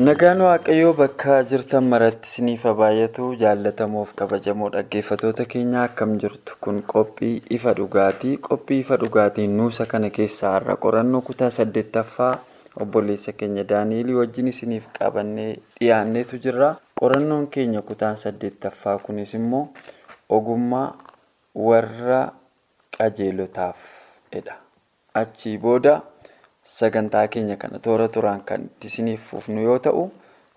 Nagaan Waaqayyoo bakka jirtan maratti isiniif baay'atu jaallatamoof kabajamoo dhaggeeffatoota keenya akkam jirtu kun qophii ifa dhugaatii qophii ifa dhugaatiin nuusa kana keessaa har'a qorannoo kutaa saddeettaffaa obboleessa keenya daani'elii wajjin isiniif qabannee dhiyaanneetu jira qorannoon keenya kutaan saddeettaffaa kunis immoo ogummaa warra qajeelotaaf jedha achii booda. Sagantaa keenya kana toora turaan kan itti isiniif fufnu yoo ta'u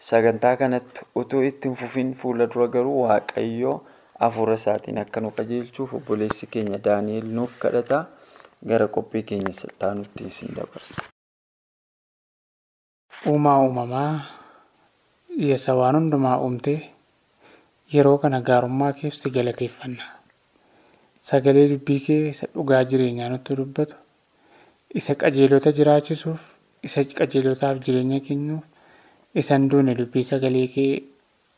sagantaa kanatti utuu ittiin fufin fuula dura garuu waaqayyoo hafuura isaatiin akka nu qajeelchuuf obboleessi keenya daani'el nuuf kadhata gara qophii keenya taanutti isin dabarsa. Uumaa uumamaa isa waan hundumaa uumtee yeroo kana gaarummaa keef si galateeffanna. Sagalee dubbii kee isa dhugaa jireenyaa nutti dubbatu. Isa qajeelota jiraachisuuf isa qajeelotaaf jireenya kennuuf isa hin duune dubbii sagalee kee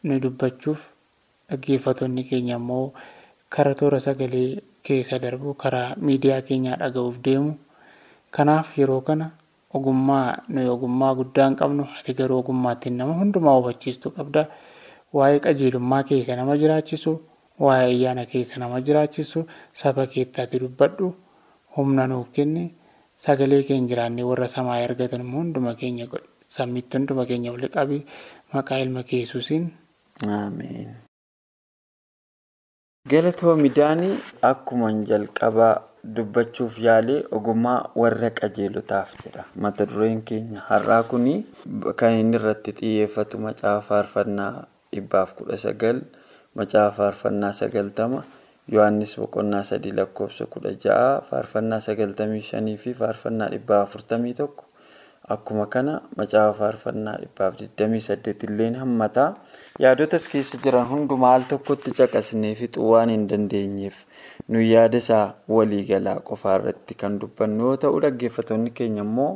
nu dubbachuuf dhaggeeffattoonni keenya immoo karaa toora sagalee keessa darbu karaa miidiyaa keenyaa dhaga'uuf deemu kanaaf yeroo kana ogummaa nuyi ogummaa guddaa hin qabnu ati garuu ogummaattiin nama hundumaa hubachiistu qabda waa'ee qajeelummaa keessa nama jiraachisu waa'ee ayyaana keessa nama jiraachisu saba keettaati dubbadhu humna nuuf kenne. Sagalee keenya jiraannee warra samaa argatan immoo hunduma keenya sammiitti hunduma keenya waliin qabi maqaa ilma Yesuusiin. Ameen. Galatoomi daanii akkuma jalqabaa dubbachuuf yaalee ogummaa warra qajeelotaaf jedha. Mata dureen keenya har'aa kuni kan inni irratti xiyyeeffatu macaafa faarfannaa dhibbaaf kudha sagal macaafa faarfannaa sagaltama. Yohaannis boqonnaa sadii lakkoofsa kudha ja'a faarfannaa sagaltamii shanii fi faarfannaa dhibbaa afurtamii tokko akkuma kana macaafa faarfannaa dhibbaaf digdamii saddeet illee hammataa yaadotas keessa jiran hundumaa al tokkotti caqasnee fixuu waan hin dandeenyeef nu yaada isaa waliigalaa qofaa irratti kan dubbannu yoo ta'u dhaggeeffattoonni keenya immoo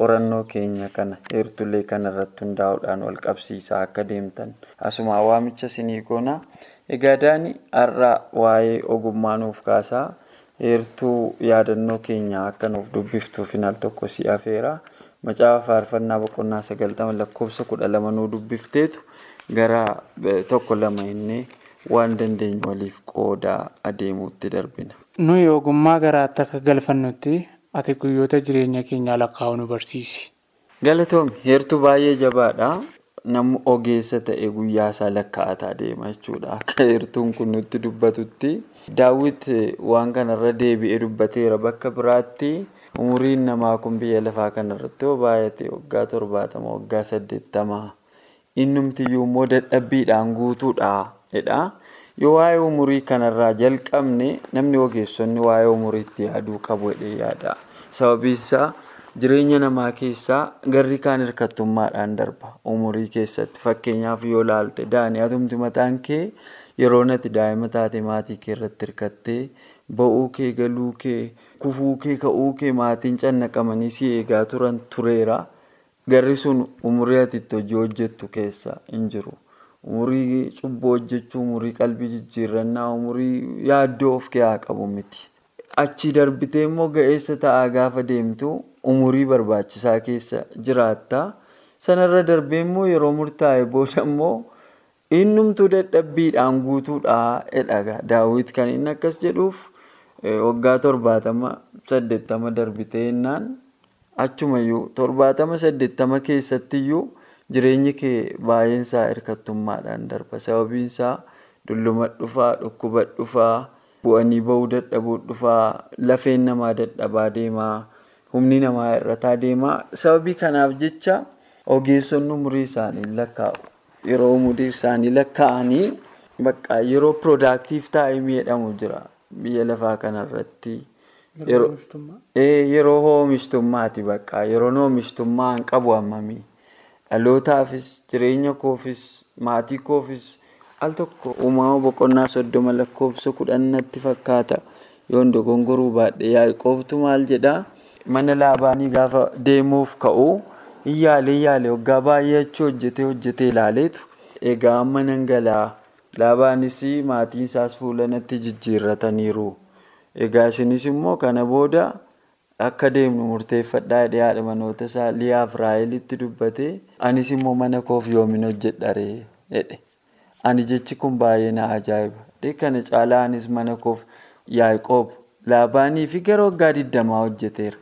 qorannoo keenya kana heertulee kana irratti hundaa'uudhaan wal qabsiisaa akka deemtan asuma waamicha sinii goonaa. Egaa daani har'a waa'ee ogummaa nuuf kaasaa heertuu yaadannoo keenya akka nuuf dubbiftuuf al tokko si afeera. Macaafa faarfannaa boqonnaa sagaltama lakkoofsa kudha lama nuu dubbifteetu gara tokko lama inni waan dandeenyu waliif qoodaa adeemuutti darbina. Nuyi ogummaa garaatti akka galfannutti ati guyyoota jireenya keenyaa lakkaa'uu nu barsiisi. Galatoomi heertuu baay'ee jabaadha. Namni ogeessa ta'e guyyaa isaa lakkaa'ataa deema jechuudha. Akka heertuun kun nutti dubbatutti daawwit waan kanarra deebi'ee dubbateera bakka biraatti umuriin namaa kun biyya lafaa kanarratti yoo baay'ate waggaa torbaatama waggaa saddeettamaa innumtiyyuu immoo dadhabbiidhaan guutuudha jedha. Yoo waa'ee umurii kanarraa jalqabne namni ogeessonni waa'ee umuriitti yaaduu qabu jedhee yaada. Sababiin Jireenya namaa keessaa garri kaan hirkattummaadhaan darba. Umurii keessatti fakkeenyaaf yoo ilaalte daanii atumti mataan kee yeroo nati daa'ima taate maatii kee irratti hirkattee ba'uu kee galuu kee kufuu kee ka'uu kee maatiin cannaqamanii si eegaa turan tureera. Garri sun umurii ati hojii hojjettu keessa hin jiru. Umurii cubbuu hojjechuu, umurii qalbii jijjiirannaa, umurii yaaddoo of keessaa qabu miti. Achi darbitee immoo ga'eessa ta'aa gaafa deemtu umurii barbaachisaa keessa jiraatta. Sanarra darbee immoo yeroo murtaa'e booda immoo innumtuu dadhabbiidhaan guutuudha jedhaga daawwit kan inni akkas jedhuuf waggaa torbaatama saddeettama darbitee innaan achumayyuu torbaatama saddeettama keessattiyyuu jireenyi kee baay'eensaa hirkattummaadhaan darba sababiin isaa dulluma dhufaa dhukkuba dhufaa bu'anii bahuu dadhabuu dhufaa lafeen namaa dadhabaa deemaa humni namaa hir'ataa deemaa sababii kanaaf jecha ogeessonni umurii isaanii lakkaa'u. Yeroo umurii isaanii lakkaa'anii bakka yeroo piroodaaktiif taa'imii jedhamu jira. Biyya lafaa kanarratti. Yeroo oomishtummaati bakka. Yeroon oomishtummaan qabu hammamii dhalootaafis jireenya koofis maatii koofis al tokko uumama boqonnaa soddoma lakkoofsa kudhan natti fakkaata. Yoon dogongoruu baadhee yaa'ii maal jedhaa mana laabaanii gaafa deemuuf ka'u iyyaalee iyyaalee waggaa baay'ee achi hojjetee hojjetee ilaaleetu egaa amma nan galaa laabaanis maatiin isaas fuula natti jijjiirrataniiru. Egaa isinis immoo kana booda akka deemnu murteeffadhaa jedhee haadha manoota isaa liyaaf raahelitti dubbate anis immoo mana koof yoomin hojjedharee jedhe. Ani jechi kun baay'ee na ajaa'iba. Kana caalaa anis mana koof yaaqoob laabaanii fi gara waggaa digdamaa hojjeteera.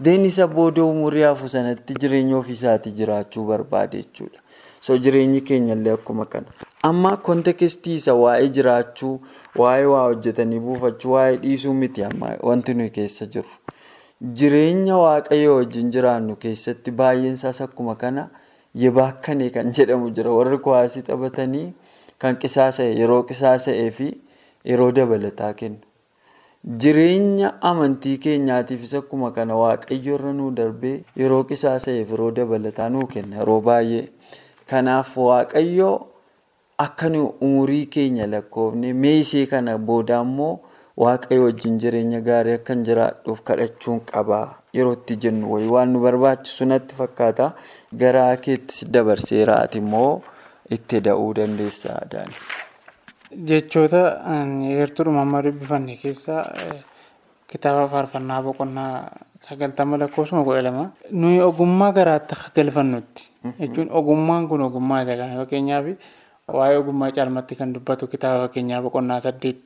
Deen isa booda umurii hafu sanatti jireenya ofiisaatii jiraachuu barbaade jechuudha. So jireenyi keenyallee akkuma kana. Amma kontekestii isa waa'ee jiraachuu, waa'ee waa hojjetanii buufachuu, waa'ee dhiisuu miti amma wanti nuyi keessa jiru. Jireenya waaqayyoo wajjin jiraannu keessatti baay'een isaas akkuma kana yebaakkanee kan jedhamu jira. Warri kuwaasii taphatanii kan qisaasa'e yeroo qisaasa'ee fi yeroo dabalataa kennu. Jireenya amantii keenyaatiifis akkuma kana waaqayyo irra nuu darbee yeroo qisaasa'eef yeroo dabalataa nuu kenna yeroo baay'ee. Kanaaf waaqayyo akka nu umurii keenya lakkoofne meeshee kana booda immoo waaqayyo wajjin jireenya gaarii akka hin jiraadhuuf kadhachuun qabaa yeroo itti jennu wayii waan nu barbaachisu natti fakkaata gara keettis dabarseera ati immoo itti da'uu dandeessa. Jechoota heertuudhuma amma dubbifanne keessaa kitaaba faarfannaa boqonnaa sagaltama lakkoofsuma kudha lama. Nuyi ogummaa garaatti akka galfannutti jechuun ogummaan kun ogummaa isa kana fakkeenyaaf waa'ee ogummaa caalmatti kan dubbatu kitaaba fakkeenyaa boqonnaa saddeet.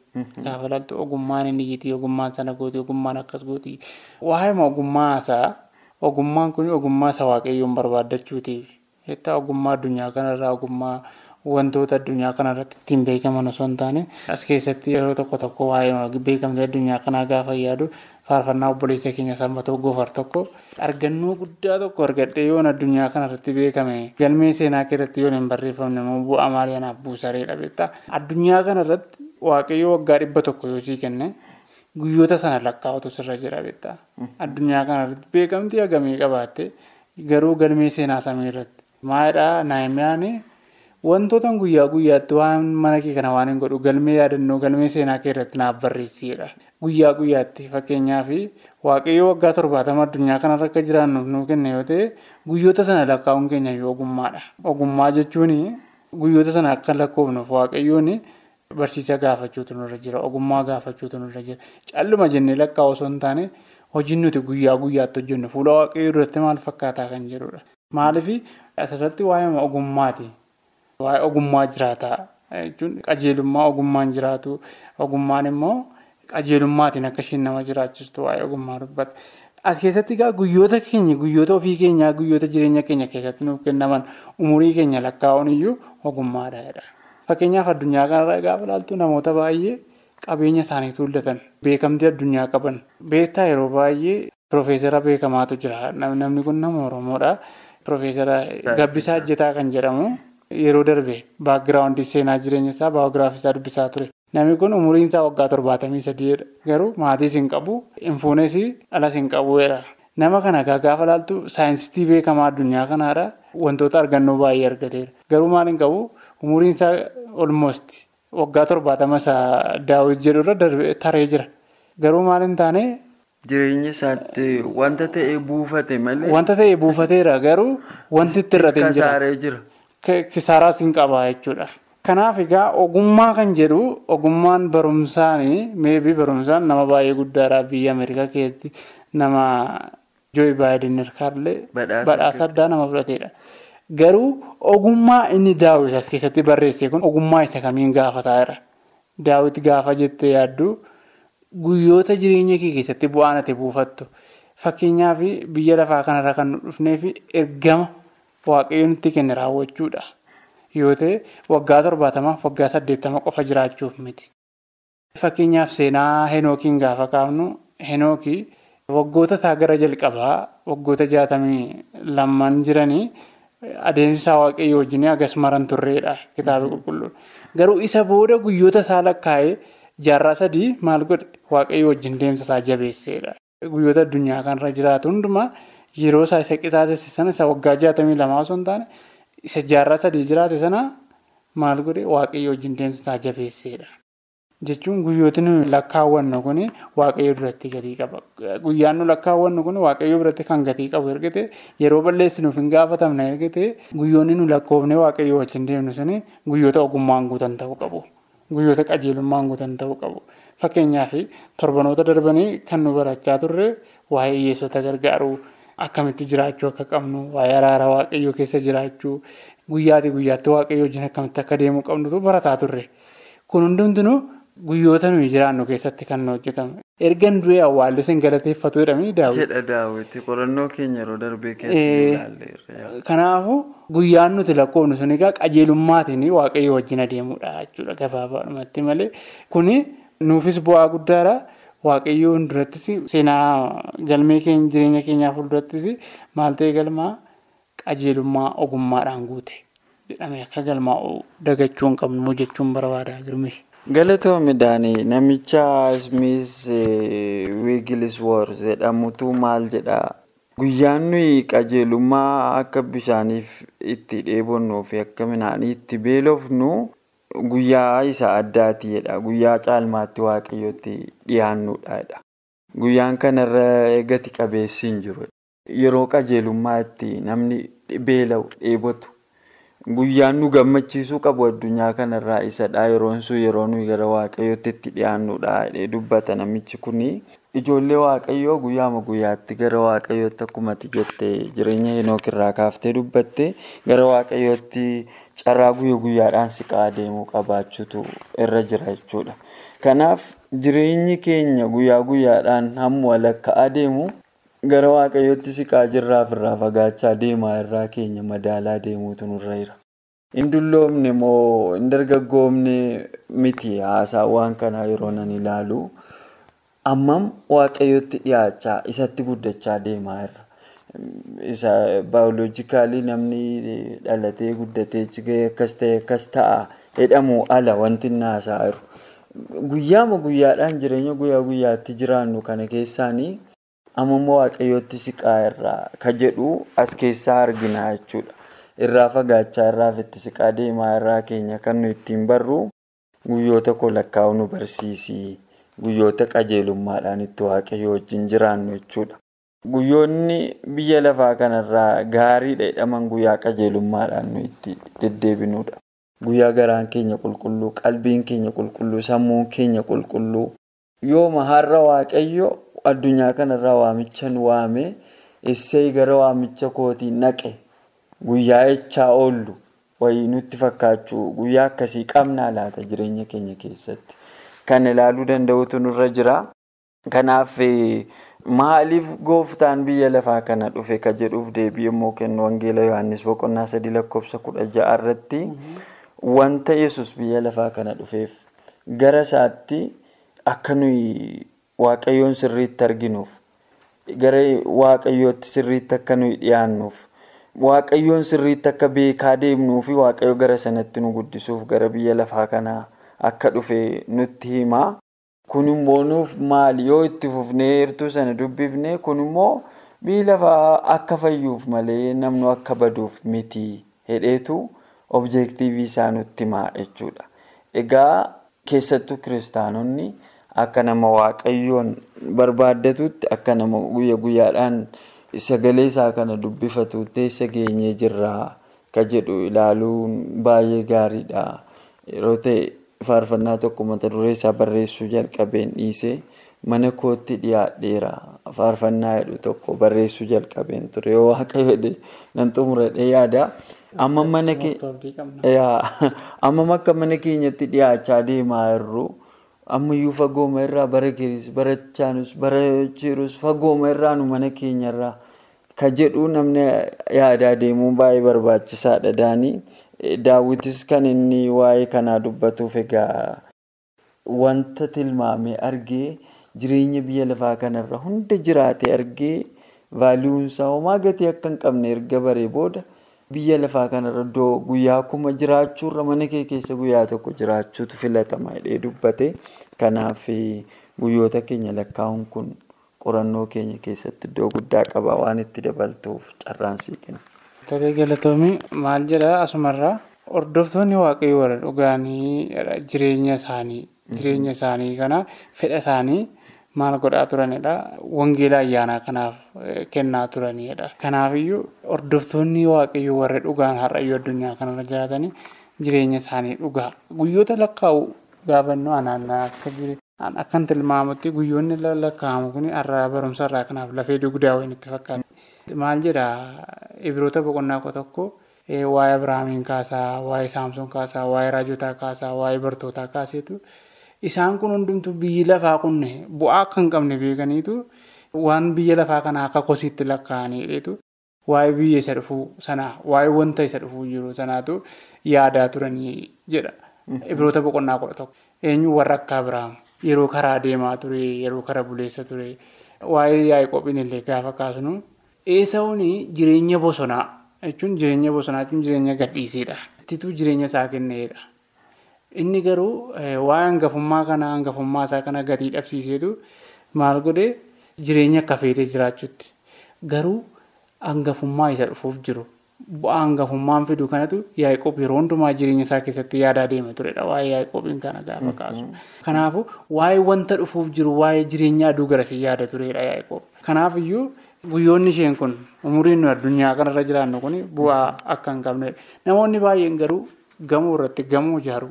Gaafa ilaaltu ogummaan inni iyyiti ogummaan sana gooti ogummaan akkas gooti. Waa'ee ogummaa isaa ogummaan kun ogummaa isa waaqayyoon barbaaddachuuti ogummaa addunyaa kanarraa ogummaa wantoota addunyaa kanarratti ittiin beekaman osoo hin taane as keessatti yeroo tokko tokko waa'ee beekamtii addunyaa kanaa gaafa yaadu faarfannaa obboleessa keenya sambatoo gofar tokko argannoo guddaa tokko argadhee yoon addunyaa kanarratti beekame galmee seenaa keessatti yoon hin barreeffamne immoo bu'aa maalii anaaf buusareedha beektaa addunyaa kanarratti waaqayyo waggaa dhibba tokko yoo sii kenne guyyoota sana lakkaa'utu sirra jira beektaa addunyaa kanarratti beekamtii hagamii qabaatte? Garuu galmee seenaa samii irratti. Maalidhaa naayimiyaan wantoota guyyaa guyyaatti waan mana kee kana waan hin godhu galmee yaadannoo galmee seenaa kee irratti naaf barreessiidha. Guyyaa guyyaatti fakkeenyaaf waaqayyo waggaa torbaatama addunyaa kanarra akka jiraannuuf nuu kenne yoo ta'e guyyoota sana lakkaa'uun keenya yoo ogummaadha. Ogummaa jechuun guyyoota sana akka lakkoofnuuf waaqayyoon barsiisa gaafachuutu nurra jira ogummaa gaafachuutu nurra jira calluma jennee lakkaa'u osoo hin taane hojiin nuti guyyaa guyyaatti hojjennu fuula waaqayyoo duratti maal fakkaataa kan jedhudha. Maaliif asirratti waa'ee ogummaati. Waa'ee ogummaa jiraataa jechuun qajeelummaa ogummaan jiraatu ogummaan immoo qajeelummaatiin akka isheen nama jiraachistu waa'ee ogummaa dubbata. As keessatti egaa guyyoota keenya guyyoota ofii keenyaa guyyoota jireenya keenya keessatti nuuf kennaman umurii keenya lakkaa'uun iyyuu ogummaadha. Fakkeenyaaf addunyaa kanarra gaafa ilaaltu namoota baay'ee qabeenya isaanii tuullatan beekamtii addunyaa qaban beektaa yeroo baay'ee piroofeesara beekamaatu jira namni kun nama oromoodha piroofeesara Gabbisaa Hojjetaa kan jedhamu. Yeroo darbe baakgiraawundi seenaa jireenya isaa baayogiraafii isaa dubbisaa ture. Namni kun umuriin isaa waggaa torbaatamii sadiidha. Garuu maatiis hin qabu, hin fuunes dhalas hin qabuudha. Nama kana gaafa ilaaltu saayinsistii beekamaa addunyaa kanaadha. Wantoota argannoo baay'ee argateera. Garuu maal hin qabu umuriin isaa olmoost waggaa torbaatama isaa daawwit jedhurra taree jira. Garuu maal hin taane. Jireenya isaatti wanta ta'e buufate malee. Wanta ta'e buufateera garuu wanti itti hin jira. Kisaaraas hin qabaa jechuudha. Kanaaf egaa ogummaa kan jedhu ogummaan barumsaanii meebii barumsaan nama baay'ee guddaadha biyya Ameerikaa keessatti nama Jooyi Baayiden hirkaallee badhaasa addaa nama fudhatedha. Garuu ogummaa inni daawwiti as keessatti barreesse kun ogummaa isa kamiin gaafataa jira. Daawwiti gaafa jettee yaaddu guyyoota jireenya kee keessatti bu'aan ati buufattu. Fakkeenyaaf biyya lafaa kanarra kan nu dhufneef ergama waaqayyoon nutti kenne raawwachuudha. Yoo ta'e waggaa torbaatamaaf waggaa saddeettama qofa jiraachuuf miti. Fakkeenyaaf seenaa Henookiin gaafa kaafnu Henookii waggoota isaa gara jalqabaa waggoota jaatamii lamaan jiranii adeemsisaa waaqayyoo wajjin agas maran turreedha kitaaba qulqulluun. Garuu isa booda guyyoota isaa lakkaa'ee jaarraa sadii maal godhe waaqayyoo wajjin deemsa isaa jabeesseedha. Guyyoota addunyaa kanarra jiraatu hundumaa yeroo isaa isa qisaasesse sana isa waggaa jaatamii lamaa osoo hin taane isa jaarraa sadii jiraate sana maal godhe waaqayyoo wajjin deemsa isaa jabeesseedha. Jechuun guyyooti nuyi lakkaawwannu kun waaqayyo biratti gatii qaba. Guyyaan nu lakkaawwannu kun waaqayyo biratti kan gatii qabu ergite yeroo balleessinuuf hin gaafatamne ergite guyyoonni nu lakkoofne waaqayyo wajjin deemnu suni guyyoota ogummaan guutan ta'uu qabu. Guyyoota qajeelummaan guutan ta'uu qabu. Fakkeenyaaf torbanoota darbanii kan nu barachaa turre waa'ee hiyyeessota gargaaruu akkamitti jiraachuu akka qabnu waa'ee araara waaqayyoo keessa jiraachuu guyyaati guyyaatti waaqayyo wajjin akkamitti akka deemuu qabnutu barataa turre. Kun hundumtuu guyyoota nuyi jiraannu keessatti kan hojjetamu. Erga du'ee awwaalli sin galateeffatu jedhamee daawwiti. Jedha daawwiti qorannoo keenya yeroo darbee keessatti ilaalleerra. Kanaafuu guyyaan nuti lakkoofnu sun egaa qajeelummaatiin waaqayyo wajjin adeemudha jechuudha gabaabaadhumatti malee kuni nuufis bu'aa guddaadha. Waaqayyoo durattis seenaa galmee keenya jireenya keenyaa fuuldurattis maal ta'e galmaa qajeelummaa ogummaadhaan guute jedhamee akka galmaa'u dagachuu hin qabnu jechuun barbaada girmish. Galatoomii Daanii namicha Ismiis Wiigiliswoors jedhamutu maal jedhaa guyyaan nuyi qajeelummaa akka bishaaniif itti dheebonnuu fi akka midhaanii itti beelofnu guyyaa isa addaati jedha guyyaa caalmaatti waaqayyootti dhiyaannudha. Guyyaan kanarra gati qabeessi hin jiru. Yeroo qajeelummaa itti namni beela'u dheebotu. Guyyaan nu gammachiisuu qabu addunyaa kanarraa isadha. Yeroon sun yeroo nuyi gara waaqayyootti itti dhiyaannudha. Dubbata namichi kuni. Ijoollee waaqayyoo guyyaama guyyaatti gara waaqayyootti akkuma ati jettee jireenya henookirraa kaaftee dubbatte gara waaqayyootti carraa guyyaa guyyaadhaan siqaa deemuu qabaachuutu irra jira jechuudha. Kanaaf jireenyi keenya guyyaa guyyaadhaan hamma walakkaa deemu gara waaqayyootti siqaa jirraaf irraa fagaachaa deemaa irraa keenya madaalaa deemuutu nurra jira. Hin dulloomne moo hin dargaggoomne miti haasaawwan kanaa yeroo nan ilaalu ammam waaqayyootti dhiyaachaa isatti guddachaa deemaa irra. Isa baayoloojikaalii namni dhalatee guddatee gahee akkas ta'e akkas ta'a jedhamu ala wanti inni haasaa jiru. Guyyaama guyyaadhaan jireenya guyyaa guyyaatti jiraannu kana keessaanii ammoo waaqayyootti siqaa irraa ka jedhu as keessaa argina jechuudha. Irraa fagaachaa irraaf itti siqaa deemaa irraa keenya kan nu ittiin barru guyyoota koo lakkaa'u nu barsiisi. Guyyoota qajeelummaadhaan itti waaqayyo wajjin jiraannu jechuudha. Guyyoonni biyya lafaa kanarraa gaariidha jedhaman guyyaa qajeelummaadhaan nu itti deddeebinudha. Guyyaa garaan keenya qulqulluu, qalbiin keenya qulqulluu, sammuun keenya qulqulluu. Yooma har'a waaqayyo addunyaa kanarraa waamicha nu waame essee gara waamicha kootii naqe guyyaa echaa oollu wayii nutti fakkaachuu guyyaa akkasii qabnaa laata jireenya keenya keessatti. Kan ilaaluu danda'utu nurra jira. Kanaaf maaliif gooftaan biyya lafaa kana dhufe ka jedhuuf deebii yommuu kennu Wangeela Yohaannis boqonnaa sadii lakkoofsa kudha ja'a irratti wanta yesus biyya lafaa kana dhufeef gara isaatti akka nuyi waaqayyoon sirriitti arginuuf gara waaqayyootti sirriitti akka nuyi dhiyaannuuf waaqayyoon sirriitti akka beekaa deemnuu fi waaqayyo gara sanatti nu guddisuuf gara biyya lafaa kanaa akka dhufe nutti hima. Kun immoo nuuf maali yoo itti fufnee heertuu sana dubbifne kun immoo lafaa akka fayyuuf malee namni akka baduuf miti hedheetu objektiivii isaa nutti himaa jechuudha. Egaa keessattuu kiristaanonni akka nama waaqayyoon barbaaddatutti akka nama guyya guyyaadhaan sagalee isaa kana dubbifatu teessa geenyee jirraa ka jedhu ilaaluun baay'ee gaariidha. Yeroo ta'e faarfannaa tokko mata duree isaa barreessuu jalqabeen dhiisee mana kootti dhiyaadheera. Faarfannaa jedhu tokko barreessuu jalqabeen ture. Yoo waaqayyo nan xumuradhee yaada. Amma mana keenya amma akka mana keenyatti dhiyaachaa deemaa jirru. Ammayyuu fagooma irraa bara keessa barachaanus barachiirus fagooma irraanu mana keenyarraa ka jedhu namni yaadaa deemuun baay'ee barbaachisaadha. Daanii. Daawwitis kan inni waa'ee kanaa dubbatuuf egaa wanta tilmaamee argee jireenya biyya lafaa kanarra hunda jiraate argee vaaliyuunsaa homaa gatii akka hin qabne erga baree booda biyya lafaa kanarra guyyaa kuma jiraachuurra mana kee keessa guyyaa tokko jiraachuutu filatama jedhee dubbate. Kanaaf guyyoota keenya lakkaa'uun kun qorannoo keenya keessatti iddoo guddaa qaba waan itti dabaltuuf carraan sii. Tolee galatoomii maal jedhaa asumarraa hordoftoonni waaqayyoo warra dhugaanii jireenya isaanii jireenya isaanii kana fedha isaanii maal godhaa turanidha? Wangeela ayyaanaa kanaaf kennaa turanidha. Kanaafiyyuu hordoftoonni waaqayyoo warra dhugaan har'ayyuu addunyaa kanarra jiraatanii jireenya isaanii dhugaa. Guyyoota lakkaa'u gaafannoo anaannaa akka akkan tilmaamutti guyyoonni lakkaa'amu kun har'a barumsa irraa kanaaf lafee dugdaa wayiin itti fakkaata. Maal jedhaa? Ibiroota boqonnaa koo tokko waa'ee Abiraamiin kaasaa, waa'ee Saamsoon kaasaa, waa'ee raajotaa kaasaa, waa'ee bartootaa kaaseetu. Isaan kun hundumtuu biyyi lafaa kun bu'aa akka hin qabne beekaniitu waan biyya lafaa kanaa akka kosiitti lakkaa'aniidheetu waa'ee biyya isa dhufuu sanaa waa'ee wanta isa dhufuu jiru sanaatu yaadaa turanii jedha. Ibiroota boqonnaa kudha tokko. Eenyu warra akka Abiraam yeroo karaa deemaa ture yeroo karaa buleessa ture waa'ee Yaaqoobiin illee gaafa kaasnu Esaawun jireenya bosonaa jechuun jireenya bosonaa jechuun jireenya gadhiisiidha. Ittituu jireenya isaa kenneedha. Inni garuu waa'ee hangafummaa kana hangafummaa isaa kana gatii dhabsiiseetu maal godhee jireenya akka feetee jiraachuutti. Garuu hangafummaa isa dhufuuf jiru bu'aa hangafummaan fidu kanatu Yaaqoob yeroo hundumaa jireenya isaa keessatti yaadaa deema turedha. Waa'ee Yaaqoobiin kana gaafa kaasu. Kanaafuu waa'ee wanta dhufuuf jiru waa'ee jireenya aduu garasii yaada turedha Yaaqoob. Kanaafiyyuu Guyyoonni isheen kun umuriin addunyaa kanarra jiraannu kun bu'aa akka hin qabnedha. Namoonni baay'een garuu gamoo irratti gamoo ijaaru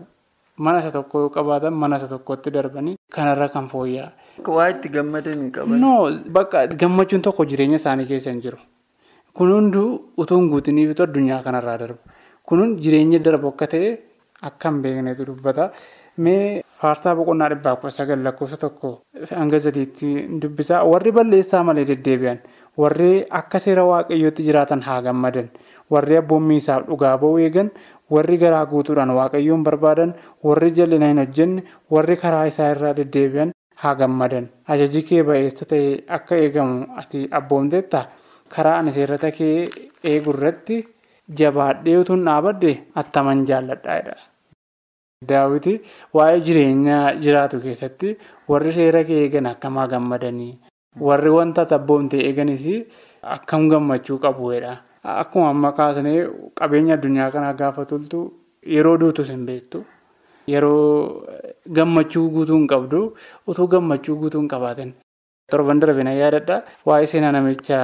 mana isa tokko yoo qabaatan mana isa tokkotti darbanii kanarra kan fooyya'aa. Waa itti gammadan hin qaban. No bakka gammachuun tokko jireenya isaanii keessa hin jiru. Kun hunduu utuu hin guutiniifitu addunyaa kanarraa darbu. Kun jireenya darbu akka ta'e akka hin beeknetu dubbata. Mee faarsaa boqonnaa dhibbaa kudha sagal lakkoofsa tokko hanga sadiitti dubbisaa warri balleessaa malee deddeebi'an. Warri akka seera waaqayyootti jiraatan haa gammadan. Warri abboommii isaaf dhugaa ba'uu eegan. Warri garaa guutuudhaan waaqayyoon barbaadan. Warri jal'ina hin hojjenne. Warri karaa isaa irraa deddeebi'an haa gammadan. Ajaji ba'eessa ta'e akka eegamu ati abboomteetta karaa ani seerata kee eegu irratti jabaadhee utuun dhaabadde attaman jaalladhaa Daawiti waa'ee jireenya jiraatu keessatti warri seera kee eegan akkam haa gammadanii warri wanta abboomte eeganis akkam gammachuu qabuudha. Akkuma amma kaasnee qabeenya addunyaa kanaa gaafa tultu yeroo duutus hin beektu. Yeroo gammachuu guutuu hin qabdu utuu gammachuu guutuu hin qabaatin. Torban darbe na yaadadha waa'ee seenaa namicha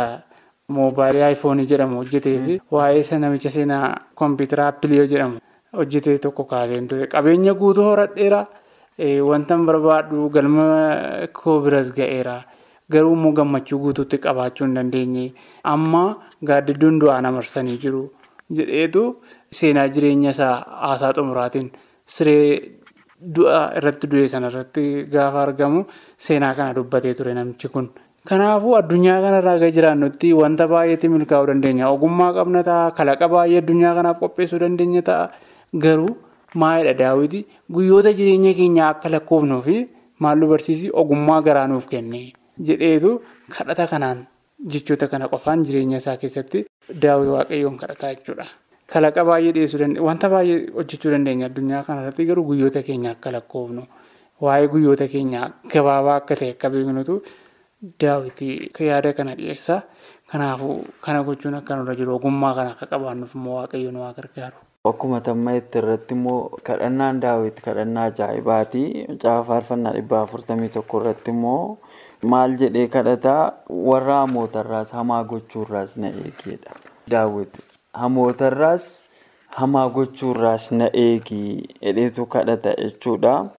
moobaayilii aayifoonii jedhamu hojjetee fi waa'ee namicha seenaa kompiitara appiliyoo jedhamu. hojjetee tokko kaaseen ture qabeenya guutuu horadheera wanta barbaadu galma koo biras ga'eera garuu immoo gammachuu guutuutti qabaachuu hin dandeenye amma gaaddidduun du'aan amarsanii jiru jedheetu seenaa jireenya isaa haasaa xumuraatiin siree du'a irratti du'e sanarratti gaafa argamu seenaa kana dubbatee ture namichi kun. Kanaafuu addunyaa kanarraa gadi jiraannutti wanta baay'eetti milkaa'uu dandeenya. Ogummaa qabna ta'a, kalaqa baay'ee addunyaa kanaaf qopheessuu dandeenya ta'a. Garuu maalidha daawwiti guyyoota jireenya keenyaa akka lakkoofnuu fi maal nu barsiisi ogummaa garaa nuuf kenne jedheetu kadhata kanaan jechoota kana qofaan jireenya isaa keessatti daawwiti waaqayyoon kadhataa jechuudha. Kalaqa baay'ee dhiyeessuu dandeenya wanta baay'ee hojjechuu dandeenya addunyaa kanarratti garuu guyyoota keenya akka lakkoofnu waa'ee guyyoota keenyaa gabaabaa akka ta'e akka beeknutu daawwiti yaada kana dhiyeessaa. Kanaafuu kana gochuun akka nurra jiru ogummaa kana akka qabaannuuf immoo waaqayyo nu haa gargaaru. Akkuma tamma itti irratti immoo kadhannaan daawwiti kadhannaa ajaa'ibaati. Macaafa faarfannaa dhibbaa afurtamii tokko irratti immoo maal jedhee kadhataa warra hamootarraas hamaa gochuurraas na eegedha. Daawwiti hamootarraas hamaa gochuurraas na eegi jedheetu kadhata jechuudha.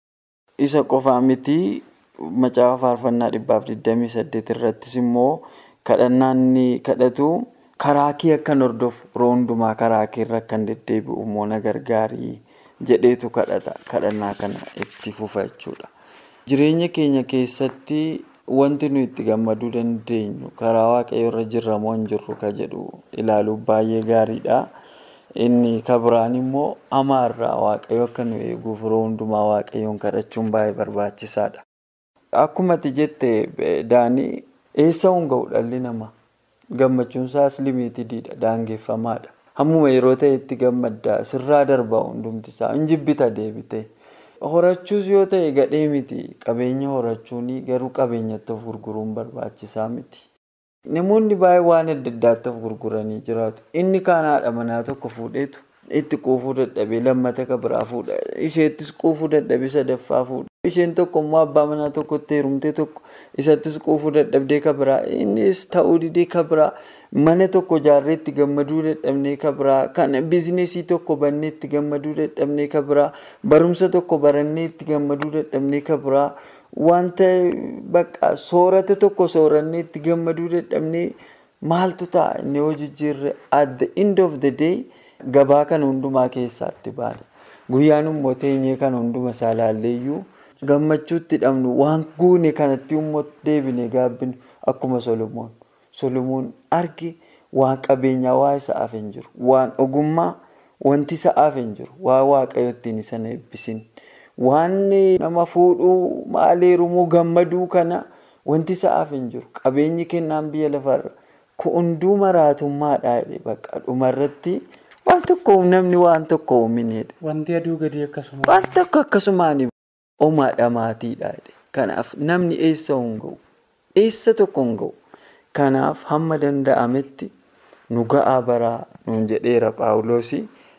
Isa qofaa miti macaafa faarfannaa dhibbaaf digdamii saddeet irrattis immoo kadhannaan inni kadhatu karaa kee akkan hordofu yeroo hundumaa karaa kee irra akkan deddeebi'u immoo na gargaarii jedheetu kadhata kadhannaa kana itti fufa jechuudha. Jireenya keenya keessatti wanti nuyi itti gammaduu dandeenyu karaa waaqayyo irra jirra moo hin jirru ka jedhu ilaaluuf baay'ee gaariidha. Inni kabiraan immoo hamaarraa waaqayyo akka nu eeguuf yeroo hundumaa waaqayyoon kadhachuun baay'ee barbaachisaadha. Akkuma ati jette daanii eessa hunga'u dhalli namaa gammachuun isaas limiitiidha daangeffamaadha. Hammuma yeroo ta'etti gammaddaa sirraa darbaa hundumti isaa hin jibbita deebite. Horachuus yoo ta'e gadhee miti qabeenya horachuun garuu qabeenyatti of gurguruun barbaachisaa miti. Namoonni baay'ee waan adda addaatti of gurguranii jiraatu. Inni kaan haadha manaa tokko fuudheetu itti quufuu dadhabee lammata ka biraa fuudha. Isheettis quufuu dadhabee sadaffaa fuudha. Isheen tokko immoo abbaa manaa tokkotti heerumtee tokko isattis quufuu dadhabdee ka biraa. Innis ta'uu didee ka biraa. Mana tokko ijaarree itti gammaduu dadhabnee ka biraa. Kan biizineesii tokko bannee itti gammaduu dadhabnee ka biraa. Barumsa tokko barannee itti gammaduu dadhabnee ka biraa. Wanta bakka soorata tokko soorannee itti gammaduu dadhabnee maaltu ta'a inni yoo jijjiirre at the end of the day gabaa kan hundumaa keessaatti baana. Guyyaan immoo teenyee kan hunduma isaa ilaalleeyyuu gammachuutti dhabnu waan guune kanatti immoo deebine gaabbinu akkuma Solomoon. Solomoon arge waan qabeenyaa waa isaaf hin jiru. Waan ogummaa wanti isaaf hin jiru. Waa waaqayyo ittiin isa eebbisin. Waan nama fuudhuu maaleerumuu gammaduu kana wanti isaaf hin jiru. Qabeenyi kennaan biyya lafarra. Hunduu maraatummaadha jedhee bakka dhumarratti waan tokko namni waan tokko uuminedha. Wanti aduu gadi akkasuma. Waan tokko akkasumaan oomaadha maatiidha. Kanaaf namni eessa hin ga'u? Eessa tokko hin ga'u? Kanaaf hamma danda'ametti nu ga'aa baraa nuun jedheera Paawuloos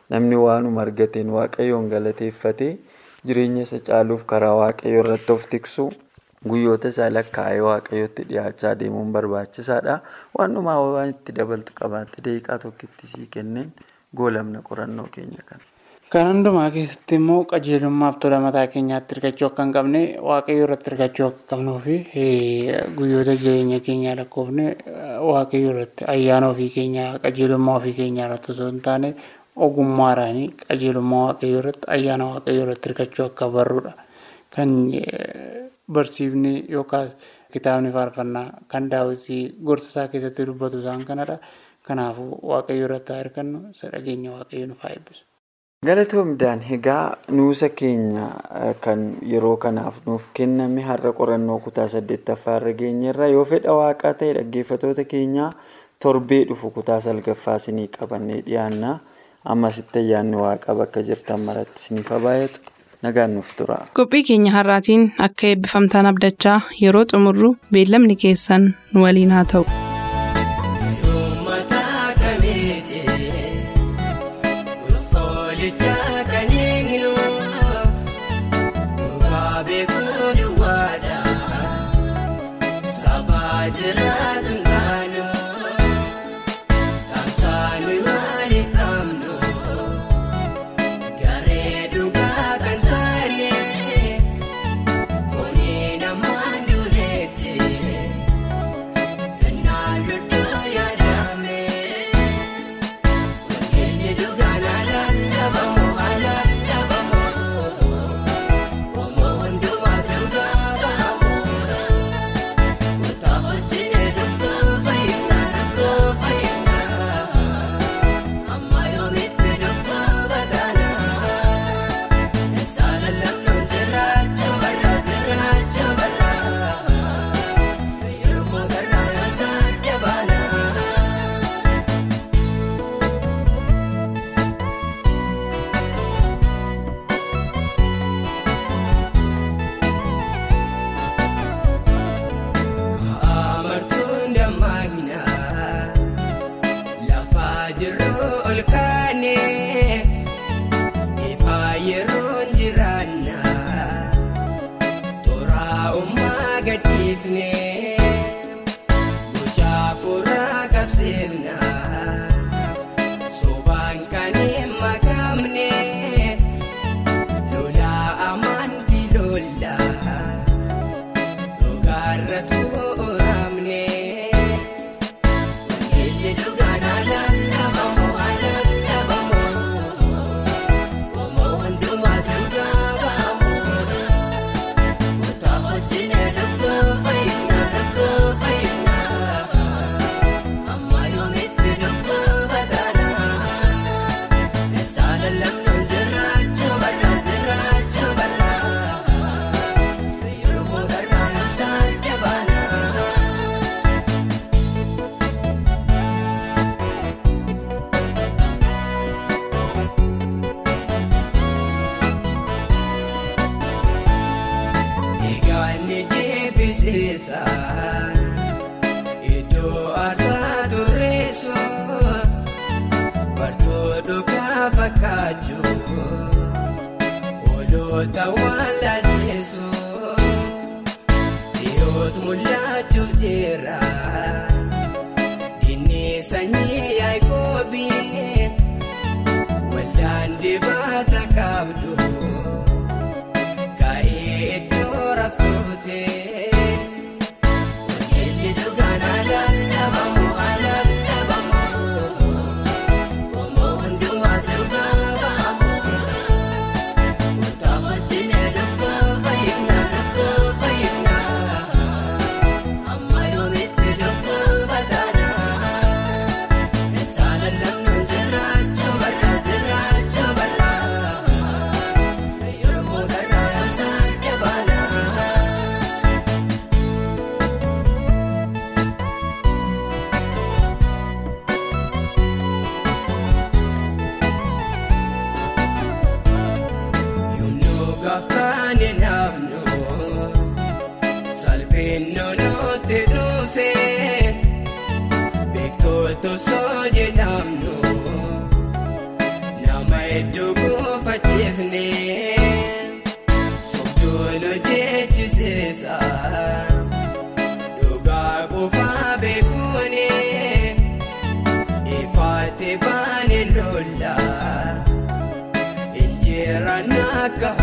namni waanuma argateen waaqayyoon galateeffatee jireenya isa caaluuf karaa waaqayyoo irratti of tiksu guyyoota isaa lakkaa'ee waaqayyootti dhiyaachaa deemuun barbaachisaadha. Waanuma waan itti dabaltu qabaatte daqiiqaa tokkitti sii kenneen goolamna qorannoo keenya kana. Kan hundumaa keessatti immoo qajeelummaaf tola mataa keenyaatti hirkachuu akka hin qabne waaqayyo irratti hirkachuu akka qabnuu fi guyyoota jireenya keenyaa lakkoofne waaqayyo irratti ayyaana ofii keenyaa qajeelummaa ofii keenyaa irratti osoo hin taane ogummaadhaan qajeelummaa waaqayyo irratti ayyaana waaqayyo irratti hirkachuu akka barruudha. Kan barsiifni yookaas kitaabni faarfannaa kan daawwitii gorsa isaa keessatti dubbatu isaan kanadha. Kanaafuu waaqayyo irratti haa hirkannu isa dhageenya waaqayyo nuuf haa eebbisu. Galatoomdaan egaa nuusa keenya kan yeroo kanaaf nuuf kenname har'a qorannoo kutaa saddeettaffaa irra geenyerra yoo fedha waaqaa ta'e dhaggeeffatoota keenyaa torbee dhufu kutaa salgaffaa isinii qabannee dhiyaanna ammasitti ayyaanni waaqaa bakka jirtan maratti isiniif baay'atu nagaan nuuf tura. Qophii keenya har'aatiin akka eebbifamtaan abdachaa yeroo xumurru beellamni keessan nu waliin haa ta'u. Gaarratu oramne, wangeelli afachiifnee sobdooloo jeechisiisa dhugaa qofaa beekuunee ifaatti baane lollaa injeeraan akka.